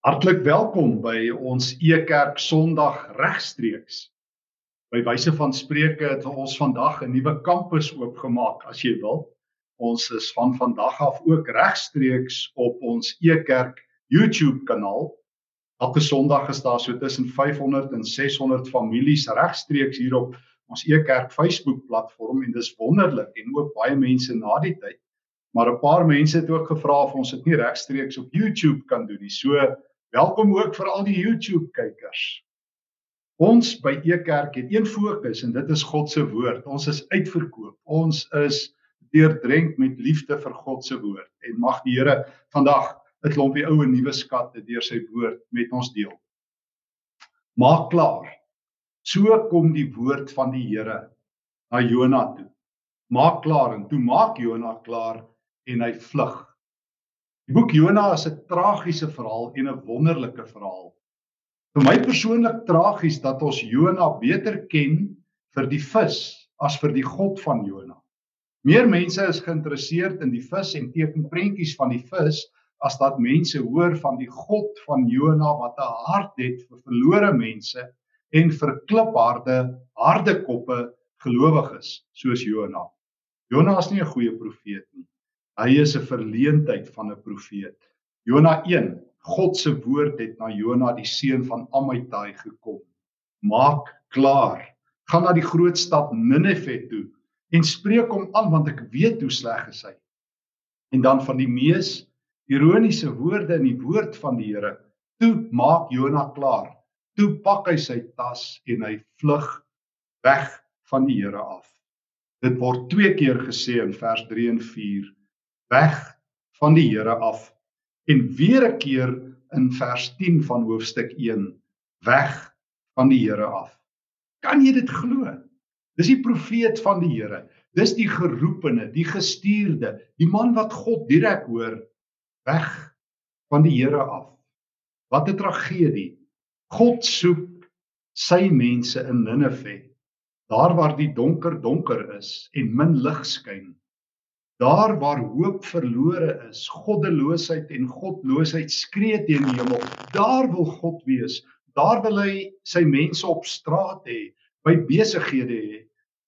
Hartlik welkom by ons Ekerk Sondag regstreeks. By wyse van spreuke het ons vandag 'n nuwe kampus oopgemaak, as jy wil. Ons is van vandag af ook regstreeks op ons Ekerk YouTube kanaal. Elke Sondag is daar so tussen 500 en 600 families regstreeks hier op ons Ekerk Facebook platform en dis wonderlik en ook baie mense na die tyd. Maar 'n paar mense het ook gevra of ons dit nie regstreeks op YouTube kan doen nie. So Welkom ook vir al die YouTube kykers. Ons by Ekerk het een fokus en dit is God se woord. Ons is uitverkoop. Ons is deurdrenk met liefde vir God se woord en mag die Here vandag 'n klompie ou en nuwe skatte deur sy woord met ons deel. Maak klaar. So kom die woord van die Here na Jona toe. Maak klaar en toe maak Jona klaar en hy vlug. Die boek Jona is 'n tragiese verhaal en 'n wonderlike verhaal. Vir my persoonlik tragies dat ons Jona beter ken vir die vis as vir die God van Jona. Meer mense is geïnteresseerd in die vis en teken prentjies van die vis as dat mense hoor van die God van Jona wat 'n hart het vir verlore mense en vir klipharde, harde koppe gelowiges soos Jona. Jona is nie 'n goeie profeet nie. Hy is 'n verleentheid van 'n profeet. Jona 1. God se woord het na Jona die seun van Amittai gekom. Maak klaar. Gaan na die groot stad Ninive toe en spreek hom aan want ek weet hoe sleg hy is. En dan van die mees ironiese woorde in die woord van die Here. Toe maak Jona klaar. Toe pak hy sy tas en hy vlug weg van die Here af. Dit word twee keer gesê in vers 3 en 4 weg van die Here af en weer 'n keer in vers 10 van hoofstuk 1 weg van die Here af. Kan jy dit glo? Dis die profeet van die Here. Dis die geroepene, die gestuurde, die man wat God direk hoor weg van die Here af. Wat 'n tragedie. God soek sy mense in Ninive, daar waar die donker donker is en min lig skyn. Daar waar hoop verlore is, goddeloosheid en godloosheid skree teen die hemel. Daar wil God wees. Daar wil hy sy mense op straat hê, by besighede hê.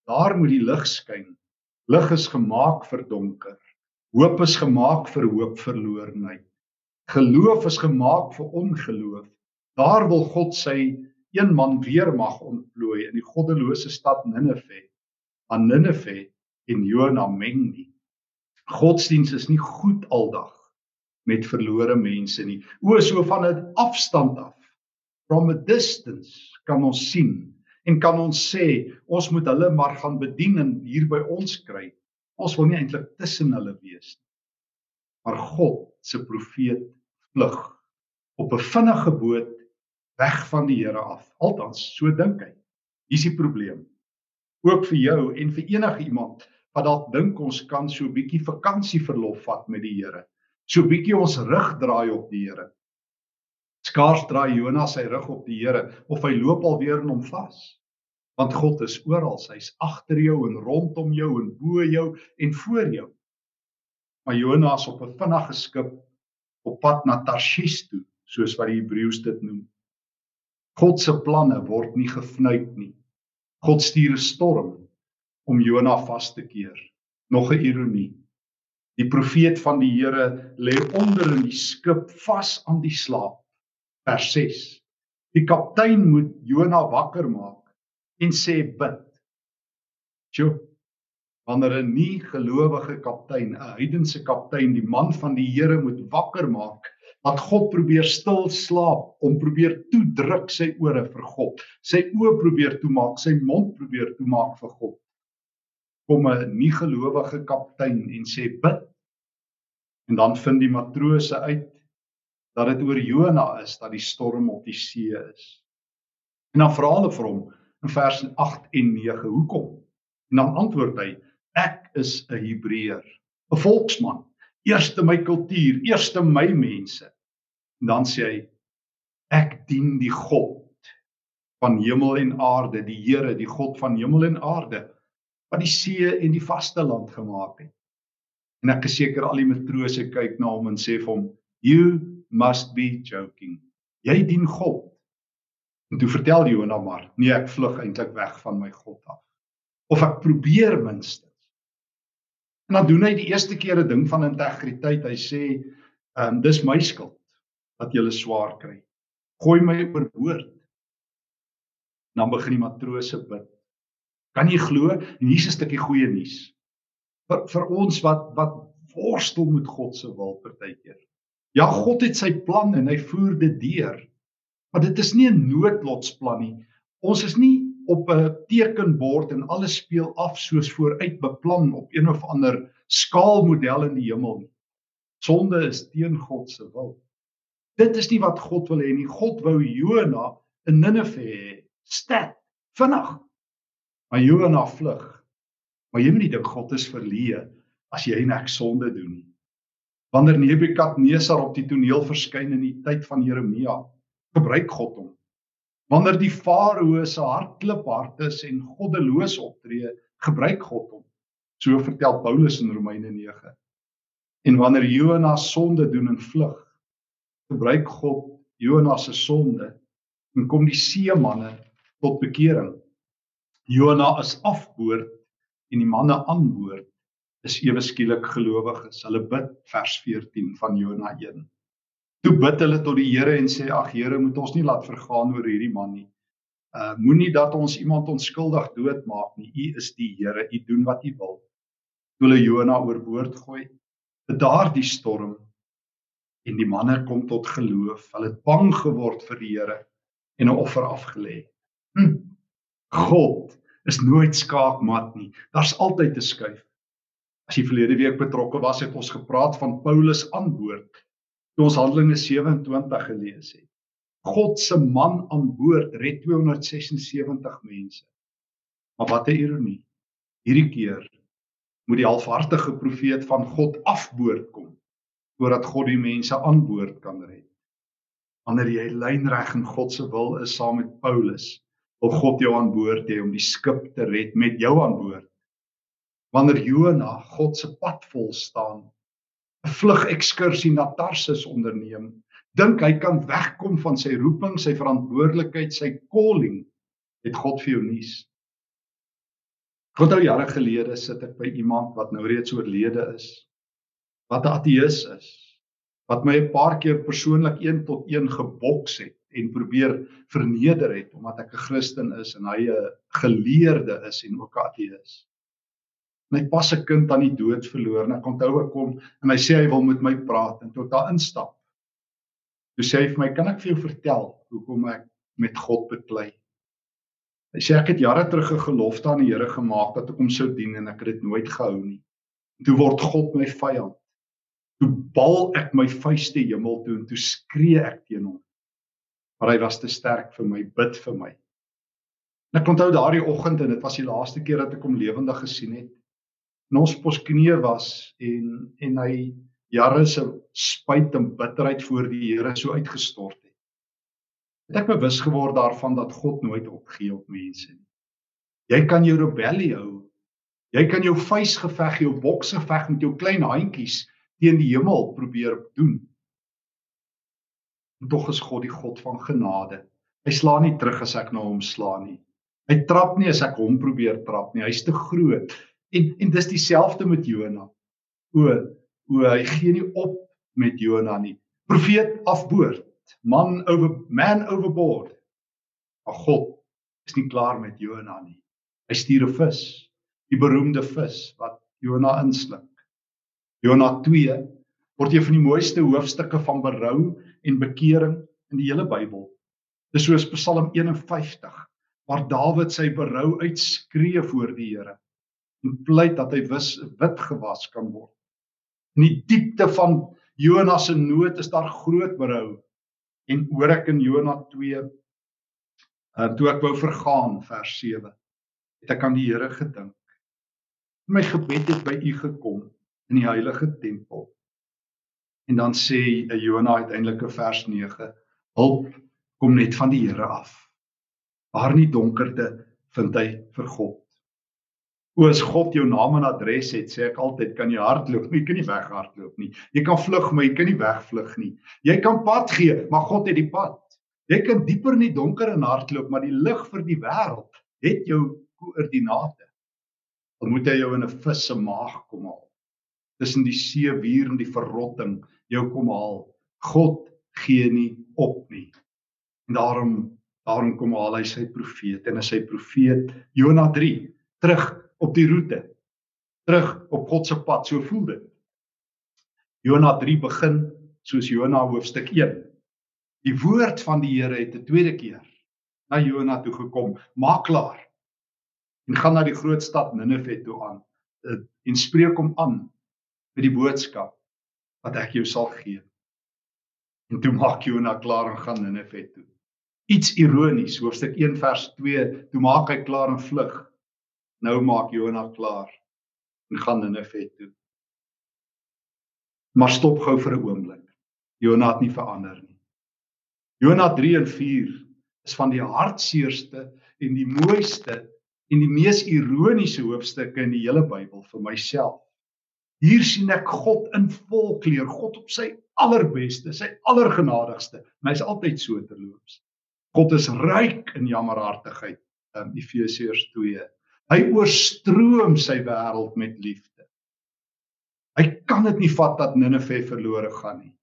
Daar moet die lig skyn. Lig is gemaak vir donker. Hoop is gemaak vir hoop verlorenheid. Geloof is gemaak vir ongeloof. Daar wil God sy een man weer mag ontplooi in die goddelose stad Ninive. Aan Ninive en Jona meng nie. Godsdiens is nie goed aldag met verlore mense nie. O, so van 'n afstand af. From a distance kan ons sien en kan ons sê ons moet hulle maar gaan bedien en hier by ons kry. Ons wil nie eintlik tussen hulle wees nie. Maar God se profeet vlug op 'n vinnige boot weg van die Here af. Althans, so dink hy. Hier's die probleem. Ook vir jou en vir enige iemand wat dalk dink ons kan so 'n bietjie vakansieverlof vat met die Here. So 'n bietjie ons rug draai op die Here. Skaars draai Jonas sy rug op die Here of hy loop alweer in hom vas. Want God is oral, hy's agter jou en rondom jou en bo jou en voor jou. Maar Jonas op 'n vinnige skip op pad na Tarshish toe, soos wat die Hebreëus dit noem. God se planne word nie gefnuik nie. God stuur 'n storm om Jona vas te keer. Nog 'n ironie. Die profeet van die Here lê onder in die skip vas aan die slaap. Vers 6. Die kaptein moet Jona wakker maak en sê bid. Sjoe. Wanneer 'n nie gelowige kaptein, 'n heidense kaptein, die man van die Here moet wakker maak, wat God probeer stil slaap, om probeer toedruk sy ore vir God, sy oë probeer toemaak, sy mond probeer toemaak vir God kom 'n nie gelowige kaptein en sê bid. En dan vind die matrose uit dat dit oor Jona is dat die storm op die see is. En dan vra hulle vir hom in vers 8 en 9 hoekom? En dan antwoord hy ek is 'n Hebreër, 'n volksman, eerste my kultuur, eerste my mense. En dan sê hy ek dien die God van hemel en aarde, die Here, die God van hemel en aarde wat die see en die vaste land gemaak het. En ek is seker al die matrose kyk na hom en sê vir hom, "You must be joking. Jy dien God. En toe vertel Jona maar, nee, ek vlug eintlik weg van my God af. Of ek probeer minstens. En dan doen hy die eerste keer 'n ding van integriteit. Hy sê, "Ehm um, dis my skuld dat jy swaar kry. Gooi my oorboord." Dan begin die matrose bid. Kan jy glo? En hier's 'n stukkie goeie nuus. Vir vir ons wat wat worstel met God se wil partykeer. Ja, God het sy plan en hy voer dit deur. Maar dit is nie 'n noodlotsplan nie. Ons is nie op 'n tekenbord en alles speel af soos vooruit beplan op een of ander skaalmodel in die hemel nie. Sonde is teen God se wil. Dit is nie wat God wil hê nie. God wou Jona in Ninive hê, stad, vinnig. Maar Jona vlug. Maar jy moet nie dink God is verleë as jy net sonde doen. Wanneer Nebukadnesar op die toneel verskyn in die tyd van Jeremia, gebruik God hom. Wanneer die farao se hart kliphard is en goddeloos optree, gebruik God hom. So vertel Paulus in Romeine 9. En wanneer Jonas sonde doen en vlug, gebruik God Jonas se sonde en kom die seemanne tot bekering. Jona is afboord en die manne aanboord is ewe skielik gelowiges. Hulle bid vers 14 van Jona 1. Toe bid hulle tot die Here en sê: "Ag Here, moet ons nie laat vergaan oor hierdie man nie. Uh moenie dat ons iemand onskuldig doodmaak nie. U is die Here. U doen wat u wil." Toe hulle Jona oorboord gooi, bedaar die storm en die manne kom tot geloof. Hulle het bang geword vir die Here en 'n offer afgelê. God is nooit skaakmat nie. Daar's altyd 'n skuif. As jy verlede week betrokke was, het ons gepraat van Paulus aan boord toe ons Handelinge 27 gelees het. God se man aan boord red 276 mense. Maar wat 'n ironie. Hierdie keer moet die halfhartige profeet van God afboord kom voordat God die mense aan boord kan red. Wanneer jy lynreg in God se wil is saam met Paulus, wil God jou aan boord hê om die skip te red met jou aan boord. Wanneer Jona God se pad vol staan 'n vlug ekskursie na Tarsus onderneem, dink hy kan wegkom van sy roeping, sy verantwoordelikheid, sy calling, het God vir jou nuus. Onthou jare gelede sit ek by iemand wat nou reeds oorlede is, wat 'n ateïs is, wat my 'n paar keer persoonlik een tot een geboks het en probeer verneder het omdat ek 'n Christen is en hy 'n geleerde is en ook 'n ateïs my pas se kind aan die dood verloor en ek onthou ek kom en hy sê hy wil met my praat en tot daar instap. Toe sê hy vir my, "Kan ek vir jou vertel hoekom ek met God beklei?" Hy sê ek het jare terug 'n gelofte aan die Here gemaak dat ek hom sou dien en ek het dit nooit gehou nie. En toe word God my vyand. Toe bal ek my vuiste hemel toe en toe skree ek teen hom. Maar hy was te sterk vir my, bid vir my. En ek onthou daardie oggend en dit was die laaste keer dat ek hom lewendig gesien het in ons posknie was en en hy jare se spyt en bitterheid voor die Here so uitgestort het. Het ek bewus geword daarvan dat God nooit opgee op mense nie. Jy kan jou rebellie hou. Jy kan jou vuisgeveg, jou boksgeveg met jou klein handjies teen die hemel probeer doen. Tog is God die God van genade. Hy slaan nie terug as ek na hom slaan nie. Hy trap nie as ek hom probeer trap nie. Hy's te groot. En en dis dieselfde met Jona. O, o hy gee nie op met Jona nie. Profeet afboord, man over man overboard. Maar God is nie klaar met Jona nie. Hy stuur 'n vis, die beroemde vis wat Jona insluk. Jona 2 word een van die mooiste hoofstukke van berou en bekering in die hele Bybel. Dis soos Psalm 51 waar Dawid sy berou uitskree voor die Here en pleit dat hy wis wit gewas kan word. In die diepte van Jonas se nood is daar groot berou en hoor ek in Jonas 2 uh, toe ek wou vergaan vers 7 het ek aan die Here gedink. My gebed het by u gekom in die heilige tempel. En dan sê Jonas uiteindelik in vers 9 hulp kom net van die Here af. Waar nie donkerte vind hy vir God O as God jou naam en adres het, sê ek altyd kan jy hardloop, maar jy kan nie weghardloop nie. Jy kan vlug, maar jy kan nie wegvlug nie. Jy kan pad gee, maar God het die pad. Jy kan dieper in die donker en hardloop, maar die lig vir die wêreld het jou koördinate. Dan moet hy jou in 'n vis se maag kom haal. Tussen die see wier en die verrotting jou kom haal. God gee nie op nie. En daarom daarom kom haal hy sy profeet. En as sy profeet Jonah 3 terug op die roete. Terug op God se pad. So voel dit. Jona 3 begin soos Jona hoofstuk 1 die woord van die Here het 'n tweede keer na Jona toe gekom. Maak klaar. En gaan na die groot stad Ninive toe aan. Eh, en spreek hom aan met die boodskap wat ek jou sal gee en toe maak Jona klaar en gaan Ninive toe iets ironies hoofstuk 1 vers 2 toe maak hy klaar en vlug Nou maak Jonah klaar en gaan Ninive toe. Maar stop gou vir 'n oomblik. Jonah het nie verander nie. Jonah 3 en 4 is van die hartseerste en die mooiste en die mees ironiese hoofstukke in die hele Bybel vir myself. Hier sien ek God in volkleur, God op sy allerbeste, sy allergenadigste. Hy's altyd so terloops. God is ryk in jammerhartigheid. Um, Efesiërs Hy oorstroom sy wêreld met liefde. Hy kan dit nie vat dat Ninive verlore gaan nie.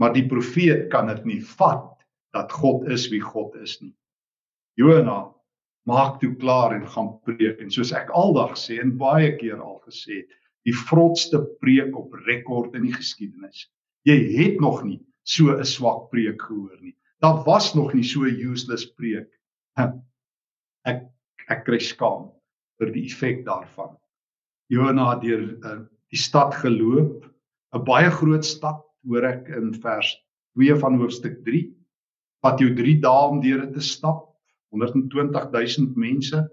Maar die profeet kan dit nie vat dat God is wie God is nie. Jona maak toe klaar en gaan preek en soos ek aldag sê en baie keer al gesê het, die vrotste preek op rekord in die geskiedenis. Jy het nog nie so 'n swak preek gehoor nie. Daar was nog nie so 'n useless preek. Ek ek kry skaam vir die effek daarvan. Jona het deur uh, die stad geloop, 'n baie groot stad, hoor ek in vers 2 van hoofstuk 3. Vat jou 3 dae om deur dit te stap, 120000 mense.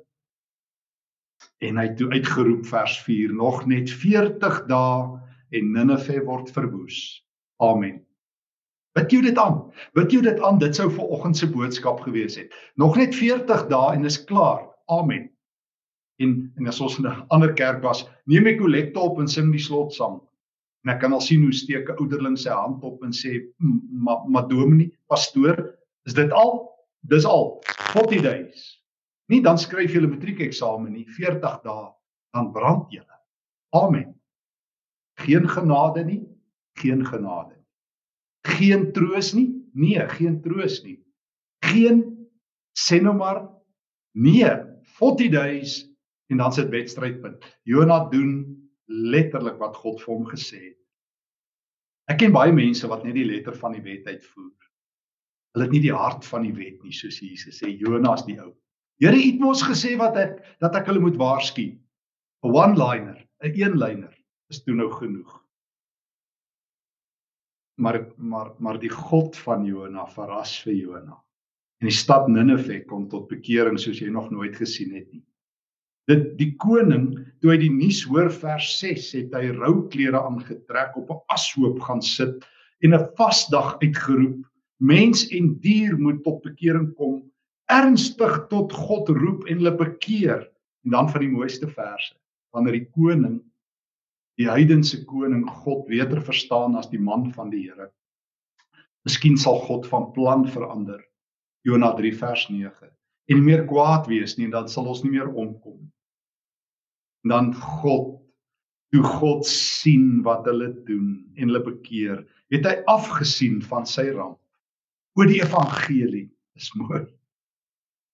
En hy het toe uitgeroep vers 4, nog net 40 dae en Ninive word verwoes. Amen. Bid jy dit aan? Bid jy dit aan? Dit sou vir oggend se boodskap gewees het. Nog net 40 dae en is klaar. Amen. En en as ons in 'n ander kerk was, neem ek kollekte op en sing die slotsang. En ek kan al sien hoe steek 'n ouderling sy hand op en sê, "Maar maar dominee, pastoor, is dit al? Dis al. 40 days." Nie dan skryf 'n matriekeksamen nie, 40 dae dan brand jy. Amen. Geen genade nie, geen genade nie. Geen troos nie? Nee, geen troos nie. Geen sê nou maar nee, 40 days en dan sit wedstrydpunt. Jonah doen letterlik wat God vir hom gesê het. Ek ken baie mense wat net die letter van die wet uitvoer. Hulle het nie die hart van die wet nie, soos Jesus sê Jonah is die ou. Here het mos gesê wat ek dat ek hulle moet waarsku. 'n One-liner, 'n een-liner is toe nou genoeg. Maar maar maar die God van Jonah verras vir Jonah. En die stad Ninive kom tot bekering soos jy nog nooit gesien het nie. Dit die koning toe hy die nuus hoor vers 6 het hy rou klere aangetrek op 'n ashoop gaan sit en 'n vasdag uitgeroep. Mens en dier moet tot bekering kom, ernstig tot God roep en hulle bekeer. En dan van die mooiste verse, wanneer die koning die heidense koning God beter verstaan as die man van die Here. Miskien sal God van plan verander. Jonah 3 vers 9 en meer kwaad wees nie en dan sal ons nie meer omkom nie. En dan God toe God sien wat hulle doen en hulle bekeer, het hy afgesien van sy ramp. O die evangelie is mooi.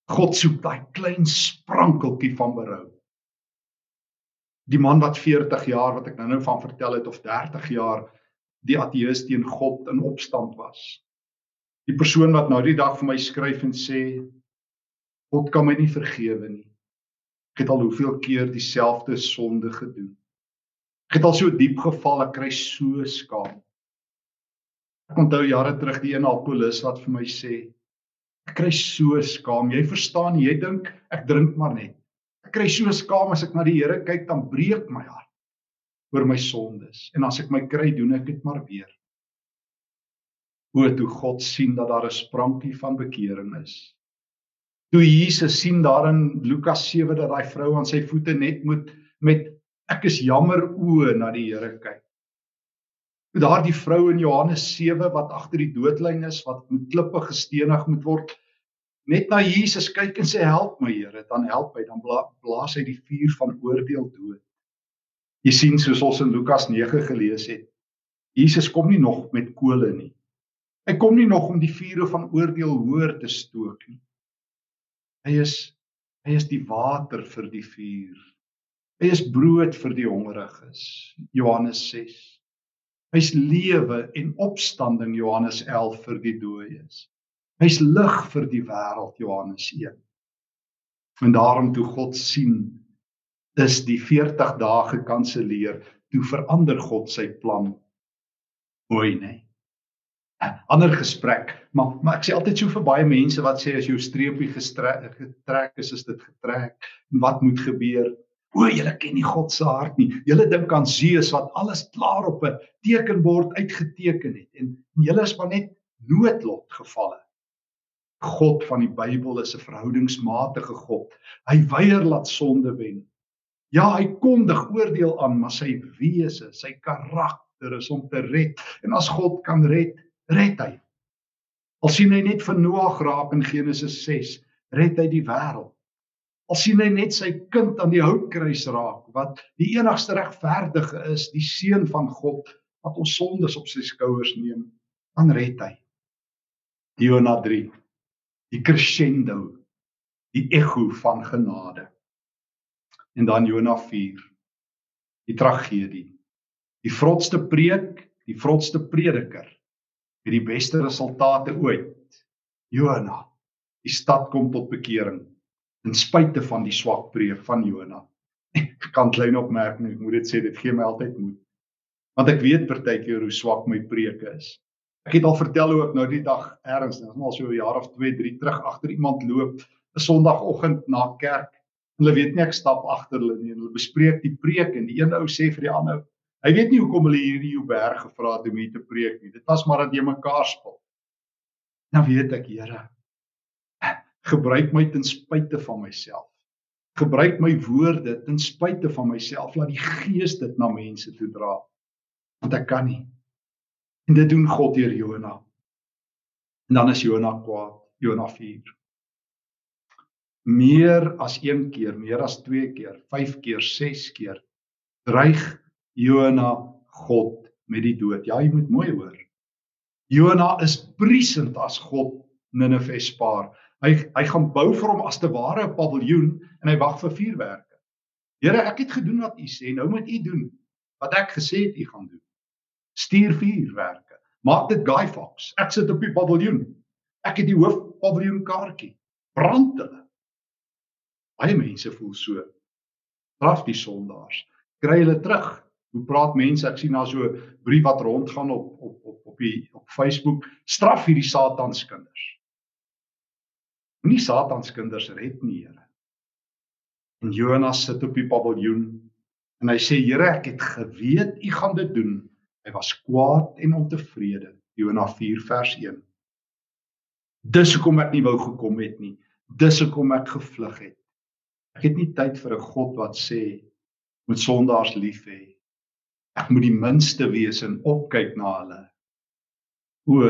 God soek daai klein sprankeltjie van berou. Die man wat 40 jaar wat ek nou-nou van vertel het of 30 jaar die ateïs teen God in opstand was. Die persoon wat nou die dag vir my skryf en sê God kan my nie vergewe nie. Ek het al hoeveel keer dieselfde sonde gedoen. Ek het al so diep geval, ek kry so skaam. Ek onthou jare terug die een alkolikus wat vir my sê ek kry so skaam. Jy verstaan, jy dink ek drink maar net. Ek kry so skaam as ek na die Here kyk, dan breek my hart oor my sondes. En as ek my kry, doen ek dit maar weer. O, toe God sien dat daar 'n sprankie van bekering is Toe Jesus sien daar in Lukas 7 dat daai vrou aan sy voete net moet met ek is jammer o na die Here kyk. Daardie vrou in Johannes 7 wat agter die doodlyn is wat met klippe gestenig moet word, net na Jesus kyk en sê help my Here, dan help hy, dan bla, blaas hy die vuur van oordeel dood. Jy sien soos ons in Lukas 9 gelees het, Jesus kom nie nog met kole nie. Hy kom nie nog om die vure van oordeel hoër te stook nie. Hy is hy is die water vir die vuur. Hy is brood vir die hongeriges. Johannes 6. Hy's lewe en opstanding Johannes 11 vir die dooies. Hy's lig vir die wêreld Johannes 1. En daarom toe God sien is die 40 dae gekanselleer, toe verander God sy plan. Mooi nê. Nee. Ander gesprek, maar maar ek sê altyd so vir baie mense wat sê as jou streepie getrek is, is dit getrek en wat moet gebeur? O, julle ken nie God se hart nie. Julle dink aan Zeus wat alles klaar op 'n tekenbord uitgeteken het en julle is maar net noodlot gevalle. God van die Bybel is 'n verhoudingsmatige God. Hy weier laat sonde wen. Ja, hy kondig oordeel aan, maar sy wese, sy karakter is om te red. En as God kan red, red hy. Al sien hy net vir Noag raak in Genesis 6, red hy die wêreld. Al sien hy net sy kind aan die houtkruis raak wat die enigste regverdige is, die seun van God wat ons sondes op sy skouers neem, dan red hy. Jona 3 die crescendo, die ego van genade. En dan Jona 4, die tragedie. Die vrotste preek, die vrotste prediker met die beste resultate ooit. Jona, die stad kom tot bekering ten spyte van die swak preek van Jona. Ek kan klein opmerk, ek moet dit sê, dit gee my altyd moed. Want ek weet partykeer hoe swak my preke is. Ek het al vertel hoe ek nou die dag ergens, dit is al so 'n jaar of 2, 3 terug agter iemand loop 'n Sondagoggend na kerk. Hulle weet nie ek stap agter hulle nie en hulle bespreek die preek en die een ou sê vir die ander, hy weet nie hoekom hulle hierdie Jouberg gevra het om hier te preek nie. Dit was maar dat jy mekaar spil. Nou weet ek, Here, gebruik my ten spyte van myself. Gebruik my woorde ten spyte van myself, laat die Gees dit na mense toe dra. Want ek kan nie. En dit doen God deur Jona. En dan is Jona kwaad, Jona 4. Meer as een keer, meer as twee keer, vyf keer, ses keer dreig Jona God met die dood. Ja, jy moet mooi hoor. Jona is briesend as God Ninive spaar. Hy hy gaan bou vir hom as te ware 'n paviljoen en hy wag vir vuurwerke. Here, ek het gedoen wat u sê, nou moet u doen wat ek gesê het u gaan doen stuur vuurwerke. Maak dit Guy Fox. Ek sit op die paviljoen. Ek het die hoof paviljoen kaartjie. Brand hulle. Baie mense voel so. Straf die sondaars. Kry hulle terug. Hoe praat mense? Ek sien daar so 'n brief wat rondgaan op op op op die op Facebook. Straf hierdie satanskinders. Moenie satanskinders red nie, Here. En Jonas sit op die paviljoen en hy sê Here, ek het geweet u gaan dit doen. Hy was kwaad en ontevrede. Jona 4 vers 1. Dis hoekom ek nie wou gekom het nie. Dis hoekom ek gevlug het. Ek het nie tyd vir 'n God wat sê moet sondaars lief hê. Ek moet die minste wees en opkyk na hulle. O,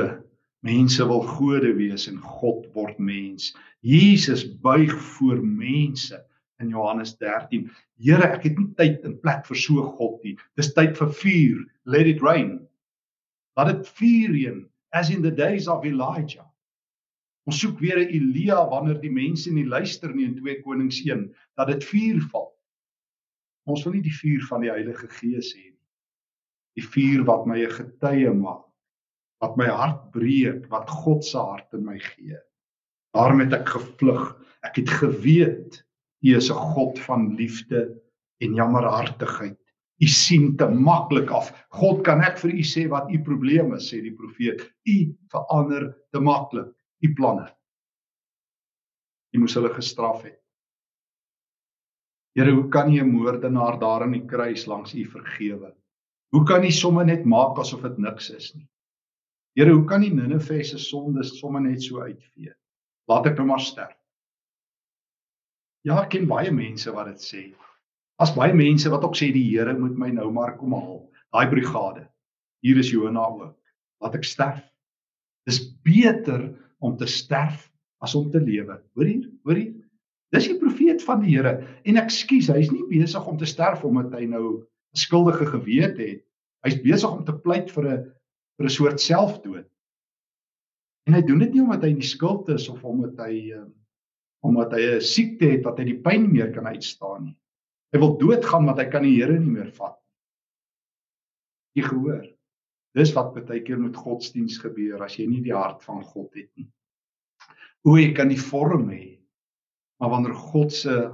mense wil gode wees en God word mens. Jesus buig voor mense in Johannes 13. Here, ek het nie tyd en plek vir so God nie. Dis tyd vir vuur. Let it rain. Laat dit vuur reën as in the days of Elijah. Ons soek weer 'n Elia wanneer die mense nie luister nie in 2 Konings 1 dat dit vuur val. Ons wil nie die vuur van die Heilige Gees hê nie. Die vuur wat my 'n getuie maak, wat my hart breek, wat God se hart in my gee. Daarom het ek gevlug. Ek het geweet U is 'n God van liefde en jammerhartigheid. U sien te maklik af. God kan ek vir u sê wat u probleem is, sê die profeet. U verander te maklik u planne. U moes hulle gestraf het. Here, hoe kan U 'n moordenaar daar aan die kruis langs U vergewe? Hoe kan U sommer net maak asof dit niks is nie? Here, hoe kan U Ninive se sondes sommer net so uitvee? Laat ek nou maar sterf. Ja, ek ken baie mense wat dit sê. As baie mense wat ook sê die Here moet my nou maar kom haal. Daai brigade. Hier is Jona ook. Laat ek sterf. Dis beter om te sterf as om te lewe. Hoor hier, hoor hier. Dis die profeet van die Here. En ekskuus, hy's nie besig om te sterf omdat hy nou 'n skuldige gewete het. Hy's besig om te pleit vir 'n vir 'n soort selfdood. En hy doen dit nie omdat hy in die skuld is of omdat hy um, omdat hy 'n siekte het wat hy die pyn meer kan uitstaan nie. Hy wil doodgaan want hy kan die Here nie meer vat. Jy gehoor. Dis wat baie keer met godsdiens gebeur as jy nie die hart van God het nie. Hoe jy kan die vorm hê, maar wanneer God se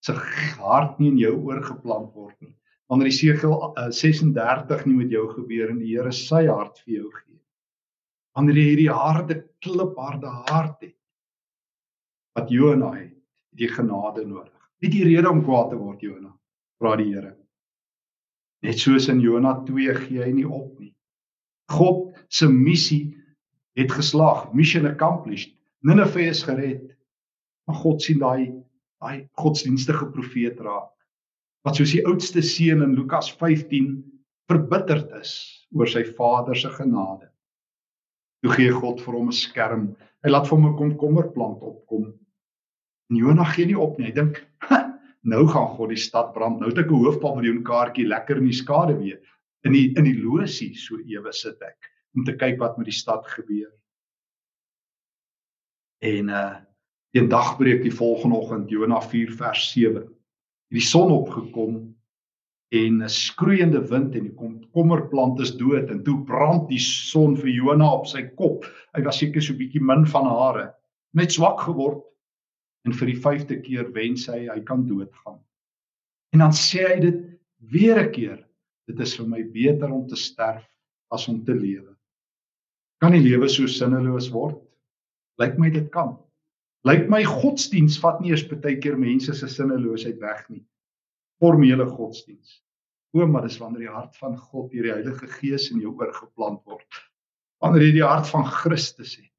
se hart nie in jou oorgeplant word nie. Wanneer Jesegiel 36 nie met jou gebeur en die Here sy hart vir jou gee. Wanneer jy hierdie harde klipharde hart het wat Jona het, het jy genade nodig. Het jy rede om kwaad te word Jona? Vra die Here. Net soos in Jona 2 gee hy nie op nie. God se missie het geslaag, mission accomplished. Nineve is gered. Maar God sien daai daai godsdienstige profeet raak wat soos die oudste seun in Lukas 15 verbitterd is oor sy vader se genade. Toe gee God vir hom 'n skerm. Hy laat vir hom 'n komkommerplant opkom. En Jonah gee nie op nie. Hy dink, nou gaan God die stad brand. Nou het ek 'n hoofpaviljoen kaartjie lekker in die skade weer. In die in die losie so ewe sit ek om te kyk wat met die stad gebeur. En uh teen dagbreek die volgende oggend Jonah 4 vers 7. Die son opgekom en 'n skroeiende wind en die komkommerplant is dood en toe brand die son vir Jonah op sy kop. Hy was seker so bietjie min van hare, net swak geword en vir die 5de keer wens hy hy kan doodgaan. En dan sê hy dit weer 'n keer, dit is vir my beter om te sterf as om te lewe. Kan die lewe so sinneloos word? Lyk my dit kan. Lyk my godsdiens vat nie eers baie keer mense se sinneloosheid weg nie. Formele godsdiens. O, maar dis wanneer die hart van God deur die Heilige Gees in jou oorgeplant word. Wanneer jy die hart van Christus het.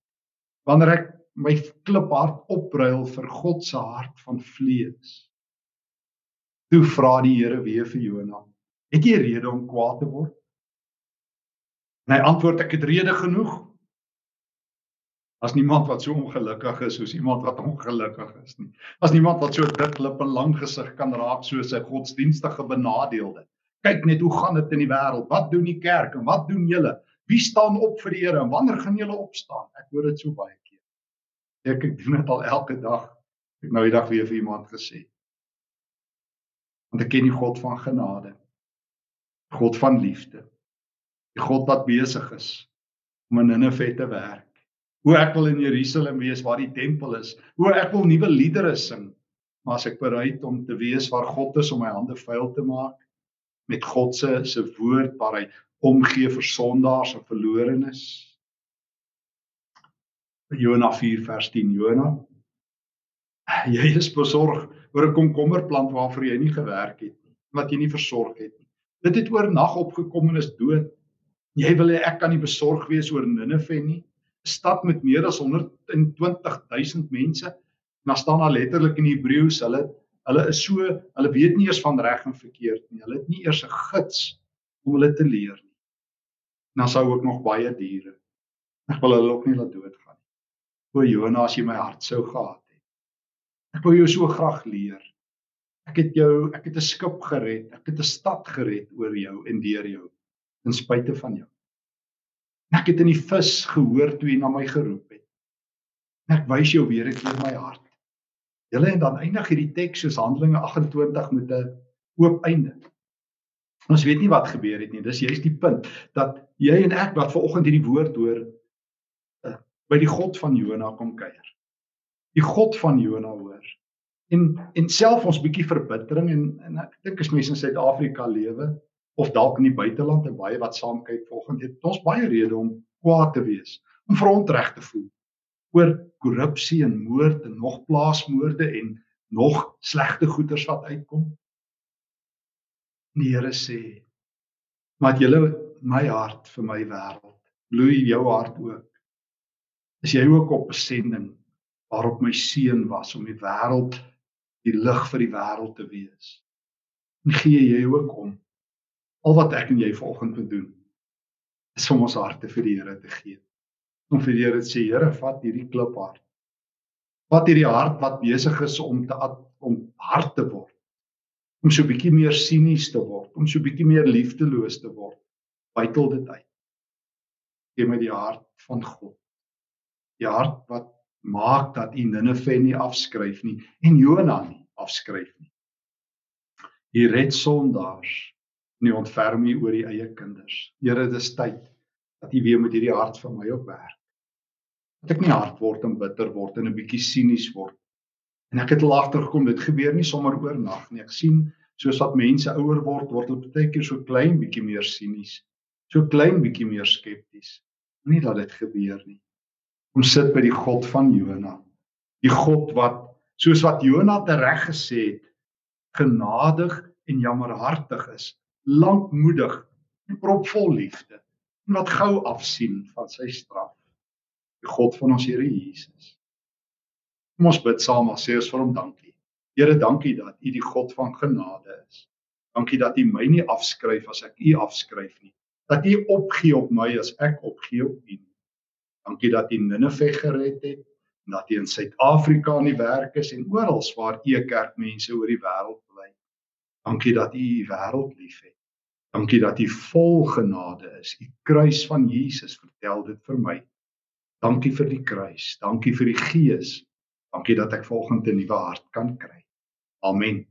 Wanneer ek my kliphart opruil vir God se hart van vlees. Toe vra die Here weer vir Jonah: "Het jy rede om kwaad te word?" En hy antwoord: "Ek het rede genoeg." As niemand wat so ongelukkig is soos iemand wat ongelukkig is nie. As niemand wat so dik lip en lang gesig kan raak soos 'n godsdienstige benadeelde. Kyk net hoe gaan dit in die wêreld. Wat doen die kerk en wat doen julle? Wie staan op vir die Here en wanneer gaan julle opstaan? Ek hoor dit so baie keer. Ek ek doen dit al elke dag. Ek nou die dag weer vir iemand gesê. Want ek ken die God van genade. God van liefde. Die God wat besig is om in Nineve te werk hoe ek wil in Jerusalem wees waar die tempel is, hoe ek wil nuwe liedere sing. Maar as ek bereid om te wees waar God is om my hande vuil te maak met God se se woord waar hy omgee vir sondaars en verlorenes. Jona 4 vers 10 Jona Jy is besorg oor 'n komkommerplant waarvoor jy nie gewerk het nie, wat jy nie versorg het nie. Dit het oor nag opgekom en is dood. Jy wil hê ek kan nie besorg wees oor Ninive nie stad met meer as 120000 mense. En dan staan daar letterlik in Hebreëus, hulle hulle is so, hulle weet nie eers van reg en verkeerd nie. Hulle het nie eers 'n gids om hulle te leer nie. En dan sou ook nog baie diere. Ek wil hulle ook nie laat doodgaan nie. O Jonas, as jy my hart sou gehad het. Ek wou jou so graag leer. Ek het jou, ek het 'n skip gered, ek het 'n stad gered oor jou en deur jou, ten spyte van jou. Ek het in die vis gehoor toe hy na my geroep het. Ek wys jou weer ek in my hart. Julle en dan eindig hierdie teks soos Handelinge 28 met 'n oop einde. Ons weet nie wat gebeur het nie. Dis juist die punt dat jy en ek wat ver oggend hierdie woord hoor uh, by die God van Jona kom kuier. Die God van Jona hoor. En en self ons bietjie verbittering en en ek dink as mense in Suid-Afrika lewe, of dalk in die buiteland en baie wat saam kyk volgens het ons baie rede om kwaad te wees, om verontreg te voel oor korrupsie en moord en nog plaasmoorde en nog slegte goeders wat uitkom. Die Here sê: "Maar julle my hart vir my wêreld, bloei jou hart ook. Is jy ook op besending waarop my seun was om die wêreld die lig vir die wêreld te wees. En gee jy ook om al wat ek en jy vanoggend moet doen is om ons harte vir die Here te gee. Om vir die Here te sê, Here, vat hierdie kliphart. Vat hierdie hart wat besig is om te om hard te word. Om so 'n bietjie meer sinies te word, om so 'n bietjie meer liefdeloos te word. Bytel dit uit. Gee my die hart van God. Die hart wat maak dat u Ninive nie afskryf nie en Jona nie afskryf nie. U red sondaars nie ontferm u oor die eie kinders. Here, dit is tyd dat u weer met hierdie hart van my opwerk. Dat ek nie hard word en bitter word en 'n bietjie sinies word. En ek het al agtergekom dit gebeur nie sommer oornag nie. Ek sien soos wat mense ouer word, word hulle baie keer so klein bietjie meer sinies, so klein bietjie meer skepties. Nie dat dit gebeur nie kom sit by die God van Jona. Die God wat soos wat Jona tereg gesê het, genadig en jammerhartig is, lankmoedig propvol liefde en wat gou afsien van sy straf. Die God van ons Here Jesus. Kom ons bid saam en sê ons vir hom dankie. Here, dankie dat U die God van genade is. Dankie dat U my nie afskryf as ek U afskryf nie. Dat U opgee op my as ek opgee op U. Dankie dat U Ninive gered het en dat U in Suid-Afrika aan die werk is en oral waar U kerk mense oor die wêreld bly. Dankie dat U die wêreld liefhet. Dankie dat U vol genade is. U kruis van Jesus vertel dit vir my. Dankie vir die kruis. Dankie vir die Gees. Dankie dat ek volgende 'n nuwe hart kan kry. Amen.